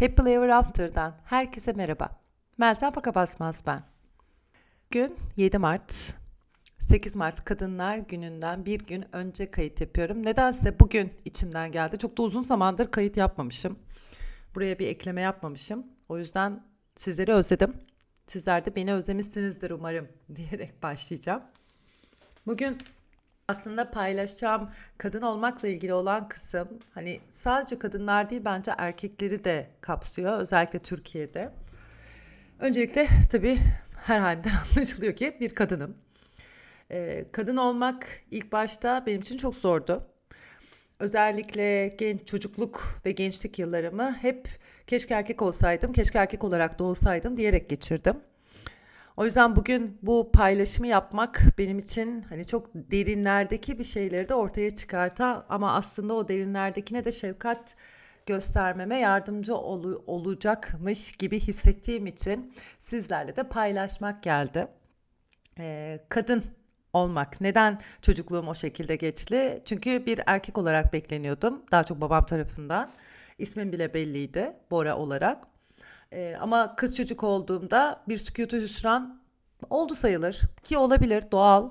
Happy Ever After'dan herkese merhaba. Meltem Pakabasmaz ben. Gün 7 Mart. 8 Mart Kadınlar Günü'nden bir gün önce kayıt yapıyorum. Nedense bugün içimden geldi. Çok da uzun zamandır kayıt yapmamışım. Buraya bir ekleme yapmamışım. O yüzden sizleri özledim. Sizler de beni özlemişsinizdir umarım diyerek başlayacağım. Bugün aslında paylaşacağım kadın olmakla ilgili olan kısım hani sadece kadınlar değil bence erkekleri de kapsıyor özellikle Türkiye'de. Öncelikle tabii her halimden anlaşılıyor ki bir kadınım. Ee, kadın olmak ilk başta benim için çok zordu. Özellikle genç çocukluk ve gençlik yıllarımı hep keşke erkek olsaydım, keşke erkek olarak doğsaydım diyerek geçirdim. O yüzden bugün bu paylaşımı yapmak benim için hani çok derinlerdeki bir şeyleri de ortaya çıkartan ama aslında o derinlerdekine de şefkat göstermeme yardımcı ol- olacakmış gibi hissettiğim için sizlerle de paylaşmak geldi. Ee, kadın olmak. Neden çocukluğum o şekilde geçti? Çünkü bir erkek olarak bekleniyordum. Daha çok babam tarafından. İsmim bile belliydi Bora olarak. Ee, ama kız çocuk olduğumda bir sükutu hüsran oldu sayılır ki olabilir doğal.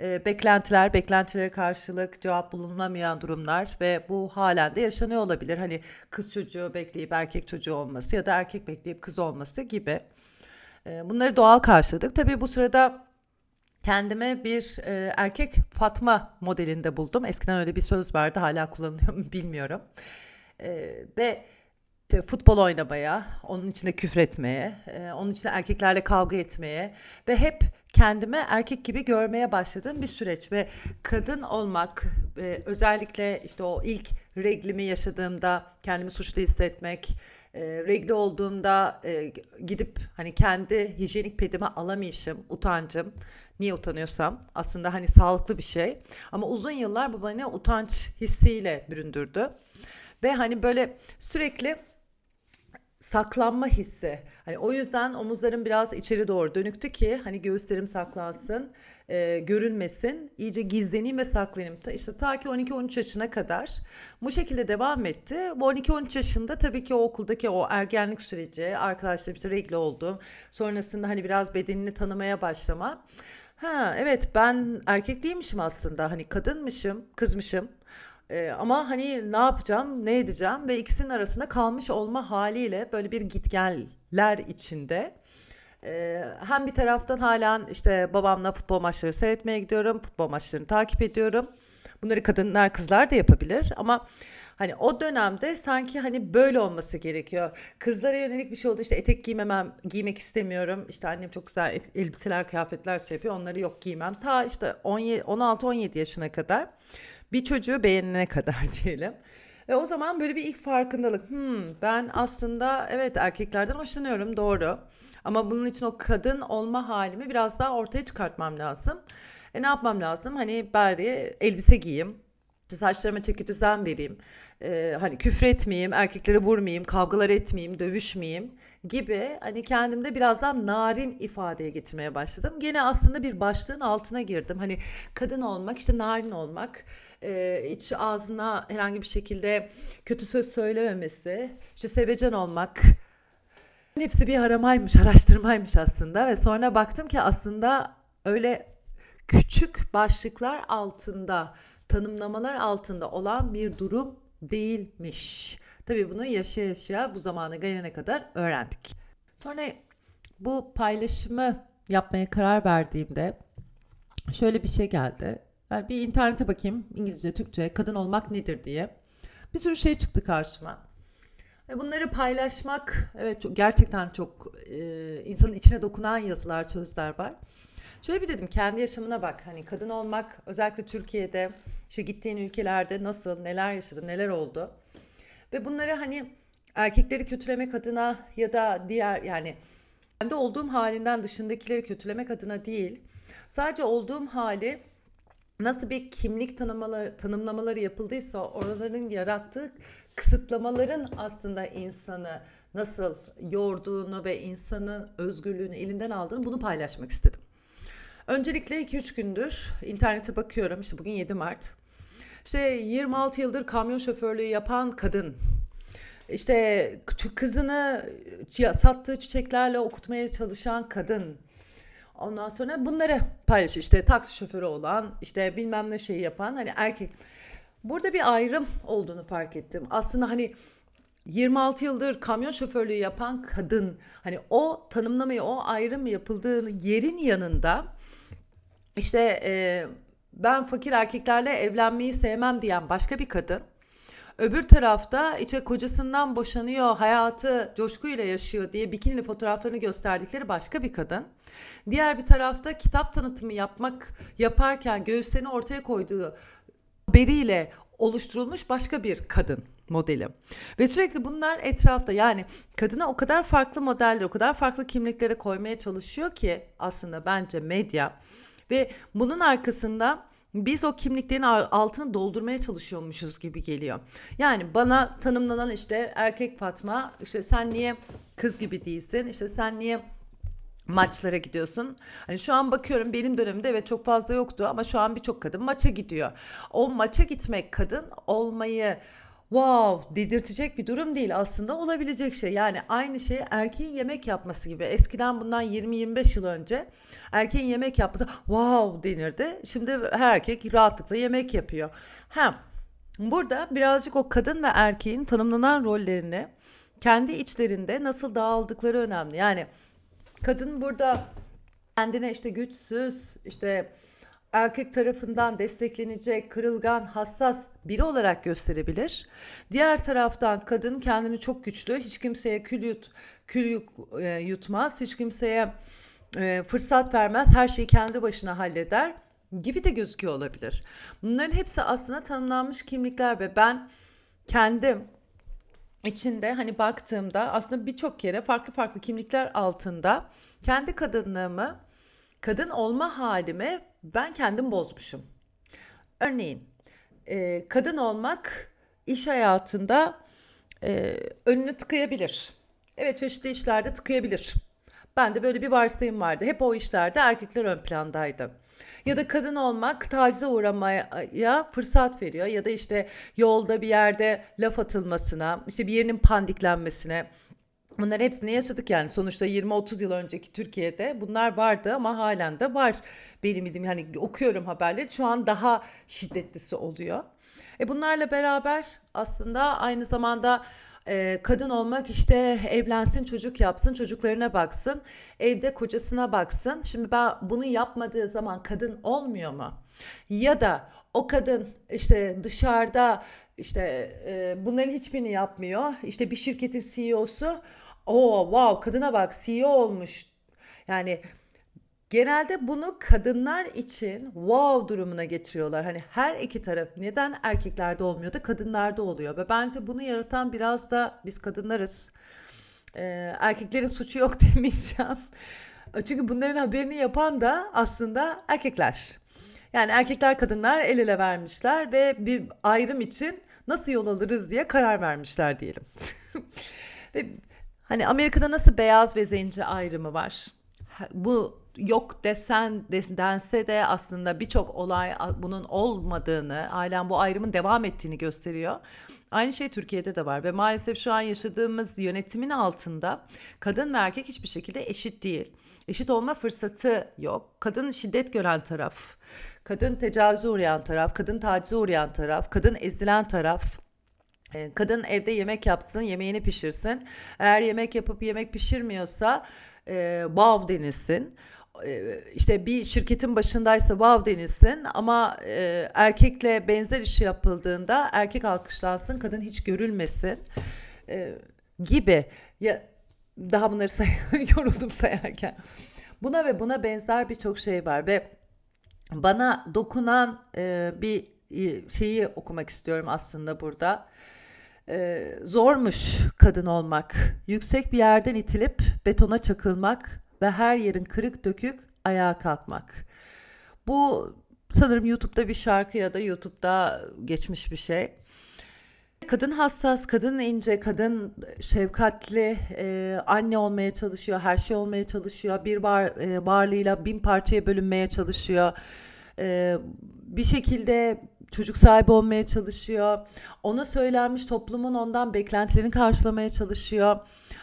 Ee, beklentiler, beklentilere karşılık cevap bulunamayan durumlar ve bu halen de yaşanıyor olabilir. Hani kız çocuğu bekleyip erkek çocuğu olması ya da erkek bekleyip kız olması gibi. Ee, bunları doğal karşıladık. Tabii bu sırada kendime bir e, erkek Fatma modelinde buldum. Eskiden öyle bir söz vardı hala kullanılıyor mu bilmiyorum. E, ve futbol oynamaya, onun içinde küfretmeye, e, onun içinde erkeklerle kavga etmeye ve hep kendime erkek gibi görmeye başladığım bir süreç ve kadın olmak e, özellikle işte o ilk reglimi yaşadığımda kendimi suçlu hissetmek, e, regli olduğumda e, gidip hani kendi hijyenik pedimi alamayışım, utancım. Niye utanıyorsam aslında hani sağlıklı bir şey ama uzun yıllar bu bana utanç hissiyle büründürdü. Ve hani böyle sürekli saklanma hissi. Hani o yüzden omuzlarım biraz içeri doğru dönüktü ki hani göğüslerim saklansın, e, görünmesin, iyice gizleneyim ve saklanayım. Ta, işte ta ki 12-13 yaşına kadar bu şekilde devam etti. Bu 12-13 yaşında tabii ki o okuldaki o ergenlik süreci, arkadaşlarım işte regle oldum. Sonrasında hani biraz bedenini tanımaya başlama. Ha evet ben erkek değilmişim aslında. Hani kadınmışım, kızmışım. Ee, ama hani ne yapacağım, ne edeceğim ve ikisinin arasında kalmış olma haliyle böyle bir gitgeller içinde. Ee, hem bir taraftan halen işte babamla futbol maçları seyretmeye gidiyorum, futbol maçlarını takip ediyorum. Bunları kadınlar, kızlar da yapabilir ama Hani o dönemde sanki hani böyle olması gerekiyor. Kızlara yönelik bir şey oldu işte etek giymemem, giymek istemiyorum. İşte annem çok güzel elbiseler, kıyafetler şey yapıyor. Onları yok giymem. Ta işte 16-17 yaşına kadar bir çocuğu beğenene kadar diyelim. Ve o zaman böyle bir ilk farkındalık. Hmm, ben aslında evet erkeklerden hoşlanıyorum doğru. Ama bunun için o kadın olma halimi biraz daha ortaya çıkartmam lazım. E ne yapmam lazım? Hani bari elbise giyeyim. Saçlarıma çeki düzen vereyim. Ee, hani küfür etmeyeyim, erkeklere vurmayayım, kavgalar etmeyeyim, dövüşmeyeyim gibi hani kendimde birazdan narin ifadeye getirmeye başladım. Gene aslında bir başlığın altına girdim. Hani kadın olmak, işte narin olmak, e, iç ağzına herhangi bir şekilde kötü söz söylememesi, işte sevecen olmak. Hepsi bir aramaymış, araştırmaymış aslında ve sonra baktım ki aslında öyle küçük başlıklar altında, tanımlamalar altında olan bir durum değilmiş. Tabii bunu yaşa yaşa bu zamana gelene kadar öğrendik. Sonra bu paylaşımı yapmaya karar verdiğimde şöyle bir şey geldi. Yani bir internete bakayım İngilizce, Türkçe, kadın olmak nedir diye. Bir sürü şey çıktı karşıma. Bunları paylaşmak evet çok, gerçekten çok e, insanın içine dokunan yazılar, sözler var. Şöyle bir dedim kendi yaşamına bak. Hani kadın olmak özellikle Türkiye'de işte gittiğin ülkelerde nasıl, neler yaşadı, neler oldu. Ve bunları hani erkekleri kötülemek adına ya da diğer yani kendi olduğum halinden dışındakileri kötülemek adına değil. Sadece olduğum hali nasıl bir kimlik tanımlamaları, tanımlamaları yapıldıysa oraların yarattığı kısıtlamaların aslında insanı nasıl yorduğunu ve insanın özgürlüğünü elinden aldığını bunu paylaşmak istedim. Öncelikle 2-3 gündür internete bakıyorum. İşte bugün 7 Mart. İşte 26 yıldır kamyon şoförlüğü yapan kadın işte kızını sattığı çiçeklerle okutmaya çalışan kadın. Ondan sonra bunları paylaşıyor. İşte taksi şoförü olan, işte bilmem ne şeyi yapan hani erkek. Burada bir ayrım olduğunu fark ettim. Aslında hani 26 yıldır kamyon şoförlüğü yapan kadın hani o tanımlamayı o ayrım yapıldığı yerin yanında işte e, ben fakir erkeklerle evlenmeyi sevmem diyen başka bir kadın Öbür tarafta işte kocasından boşanıyor, hayatı coşkuyla yaşıyor diye bikinili fotoğraflarını gösterdikleri başka bir kadın. Diğer bir tarafta kitap tanıtımı yapmak yaparken göğüslerini ortaya koyduğu beriyle oluşturulmuş başka bir kadın modeli. Ve sürekli bunlar etrafta yani kadına o kadar farklı modeller, o kadar farklı kimliklere koymaya çalışıyor ki aslında bence medya. Ve bunun arkasında biz o kimliklerin altını doldurmaya çalışıyormuşuz gibi geliyor. Yani bana tanımlanan işte erkek Fatma işte sen niye kız gibi değilsin işte sen niye maçlara gidiyorsun. Hani şu an bakıyorum benim dönemimde evet çok fazla yoktu ama şu an birçok kadın maça gidiyor. O maça gitmek kadın olmayı wow dedirtecek bir durum değil aslında olabilecek şey. Yani aynı şey erkeğin yemek yapması gibi. Eskiden bundan 20-25 yıl önce erkeğin yemek yapması wow denirdi. Şimdi her erkek rahatlıkla yemek yapıyor. Hem burada birazcık o kadın ve erkeğin tanımlanan rollerini kendi içlerinde nasıl dağıldıkları önemli. Yani kadın burada kendine işte güçsüz, işte erkek tarafından desteklenecek, kırılgan, hassas biri olarak gösterebilir. Diğer taraftan kadın kendini çok güçlü, hiç kimseye kül, yut, kül e, yutmaz, hiç kimseye e, fırsat vermez, her şeyi kendi başına halleder gibi de gözüküyor olabilir. Bunların hepsi aslında tanımlanmış kimlikler ve ben kendim içinde hani baktığımda aslında birçok kere farklı farklı kimlikler altında kendi kadınlığımı kadın olma halimi ben kendim bozmuşum. Örneğin e, kadın olmak iş hayatında e, önünü tıkayabilir. Evet çeşitli işlerde tıkayabilir. Ben de böyle bir varsayım vardı. Hep o işlerde erkekler ön plandaydı. Ya da kadın olmak tacize uğramaya fırsat veriyor. Ya da işte yolda bir yerde laf atılmasına, işte bir yerinin pandiklenmesine, Bunlar hepsini yaşadık yani sonuçta 20-30 yıl önceki Türkiye'de bunlar vardı ama halen de var benim bildiğim yani okuyorum haberleri şu an daha şiddetlisi oluyor. E bunlarla beraber aslında aynı zamanda e, kadın olmak işte evlensin çocuk yapsın çocuklarına baksın evde kocasına baksın. Şimdi ben bunu yapmadığı zaman kadın olmuyor mu? Ya da o kadın işte dışarıda işte e, bunların hiçbirini yapmıyor. İşte bir şirketin CEO'su o wow kadına bak CEO olmuş. Yani genelde bunu kadınlar için wow durumuna getiriyorlar. Hani her iki taraf neden erkeklerde olmuyor da kadınlarda oluyor. Ve bence bunu yaratan biraz da biz kadınlarız. Ee, erkeklerin suçu yok demeyeceğim. Çünkü bunların haberini yapan da aslında erkekler. Yani erkekler kadınlar el ele vermişler ve bir ayrım için nasıl yol alırız diye karar vermişler diyelim. ve Hani Amerika'da nasıl beyaz ve zenci ayrımı var? Bu yok desen dense de aslında birçok olay bunun olmadığını, halen bu ayrımın devam ettiğini gösteriyor. Aynı şey Türkiye'de de var ve maalesef şu an yaşadığımız yönetimin altında kadın ve erkek hiçbir şekilde eşit değil. Eşit olma fırsatı yok. Kadın şiddet gören taraf, kadın tecavüze uğrayan taraf, kadın tacize uğrayan taraf, kadın ezilen taraf, kadın evde yemek yapsın, yemeğini pişirsin. Eğer yemek yapıp yemek pişirmiyorsa e, wow denilsin. E, işte bir şirketin başındaysa wow denilsin ama e, erkekle benzer işi yapıldığında erkek alkışlansın, kadın hiç görülmesin e, gibi. Ya daha bunları say yoruldum sayarken. Buna ve buna benzer birçok şey var ve bana dokunan e, bir şeyi okumak istiyorum aslında burada. Ee, zormuş kadın olmak. Yüksek bir yerden itilip betona çakılmak ve her yerin kırık dökük ayağa kalkmak. Bu sanırım YouTube'da bir şarkı ya da YouTube'da geçmiş bir şey. Kadın hassas, kadın ince, kadın şefkatli, e, anne olmaya çalışıyor, her şey olmaya çalışıyor. Bir var, e, varlığıyla bin parçaya bölünmeye çalışıyor. E, bir şekilde çocuk sahibi olmaya çalışıyor. Ona söylenmiş toplumun ondan beklentilerini karşılamaya çalışıyor.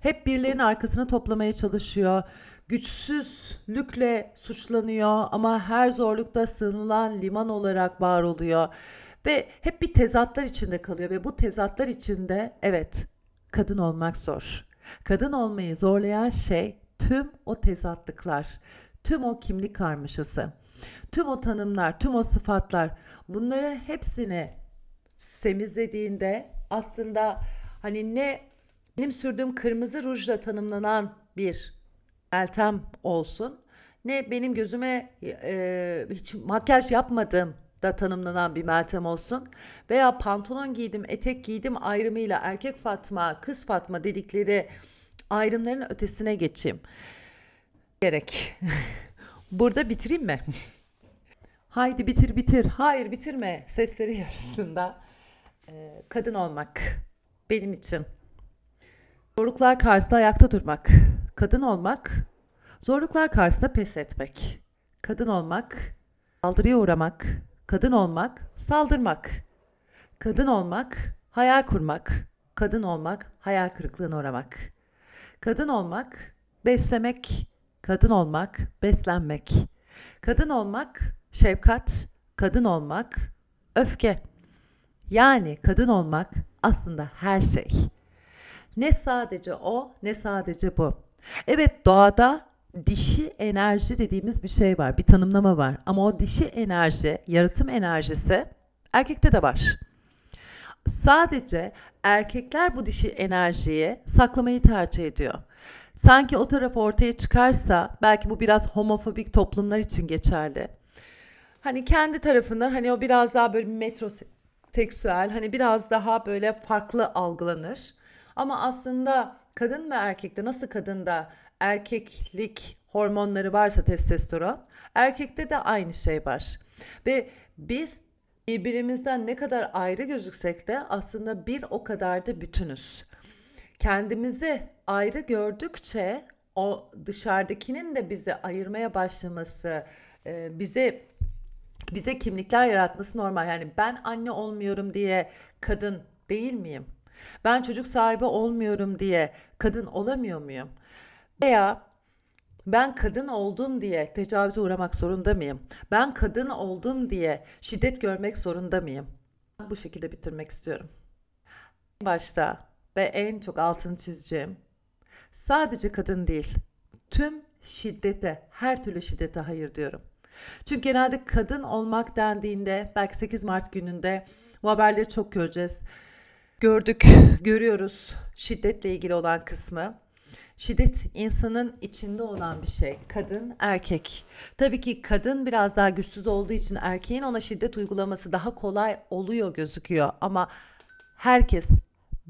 Hep birilerinin arkasını toplamaya çalışıyor. Güçsüzlükle suçlanıyor ama her zorlukta sığınılan liman olarak var oluyor. Ve hep bir tezatlar içinde kalıyor ve bu tezatlar içinde evet kadın olmak zor. Kadın olmayı zorlayan şey tüm o tezatlıklar, tüm o kimlik karmaşası, tüm o tanımlar, tüm o sıfatlar bunları hepsini semizlediğinde aslında hani ne benim sürdüğüm kırmızı rujla tanımlanan bir Meltem olsun ne benim gözüme e, hiç makyaj yapmadım da tanımlanan bir Meltem olsun veya pantolon giydim, etek giydim ayrımıyla erkek Fatma, kız Fatma dedikleri ayrımların ötesine geçeyim. Gerek. Burada bitireyim mi? Haydi bitir bitir. Hayır bitirme sesleri yarısında. Ee, kadın olmak benim için. Zorluklar karşısında ayakta durmak. Kadın olmak. Zorluklar karşısında pes etmek. Kadın olmak. Saldırıya uğramak. Kadın olmak. Saldırmak. Kadın olmak. Hayal kurmak. Kadın olmak. Hayal kırıklığına uğramak. Kadın olmak. Beslemek. Kadın olmak. Beslenmek. Kadın olmak. Şefkat. Kadın olmak. Öfke. Yani kadın olmak aslında her şey. Ne sadece o, ne sadece bu. Evet doğada dişi enerji dediğimiz bir şey var, bir tanımlama var. Ama o dişi enerji, yaratım enerjisi erkekte de var. Sadece erkekler bu dişi enerjiyi saklamayı tercih ediyor. Sanki o taraf ortaya çıkarsa belki bu biraz homofobik toplumlar için geçerli. Hani kendi tarafında hani o biraz daha böyle metroseksüel hani biraz daha böyle farklı algılanır. Ama aslında kadın ve erkekte nasıl kadında erkeklik hormonları varsa testosteron, erkekte de aynı şey var. Ve biz birbirimizden ne kadar ayrı gözüksek de aslında bir o kadar da bütünüz. Kendimizi ayrı gördükçe o dışarıdakinin de bizi ayırmaya başlaması, e, bize bize kimlikler yaratması normal. Yani ben anne olmuyorum diye kadın değil miyim? Ben çocuk sahibi olmuyorum diye kadın olamıyor muyum? Veya ben kadın oldum diye tecavüze uğramak zorunda mıyım? Ben kadın oldum diye şiddet görmek zorunda mıyım? Bu şekilde bitirmek istiyorum. Başta ve en çok altını çizeceğim. Sadece kadın değil, tüm şiddete, her türlü şiddete hayır diyorum. Çünkü genelde kadın olmak dendiğinde belki 8 Mart gününde bu haberleri çok göreceğiz. Gördük, görüyoruz şiddetle ilgili olan kısmı. Şiddet insanın içinde olan bir şey. Kadın, erkek. Tabii ki kadın biraz daha güçsüz olduğu için erkeğin ona şiddet uygulaması daha kolay oluyor gözüküyor ama herkes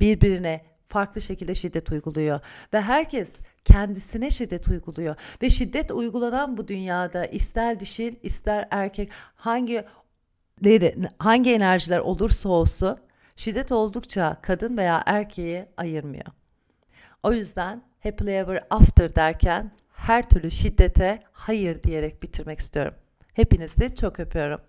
birbirine farklı şekilde şiddet uyguluyor ve herkes kendisine şiddet uyguluyor ve şiddet uygulanan bu dünyada ister dişil ister erkek hangi hangi enerjiler olursa olsun şiddet oldukça kadın veya erkeği ayırmıyor. O yüzden happily ever after derken her türlü şiddete hayır diyerek bitirmek istiyorum. Hepinizi çok öpüyorum.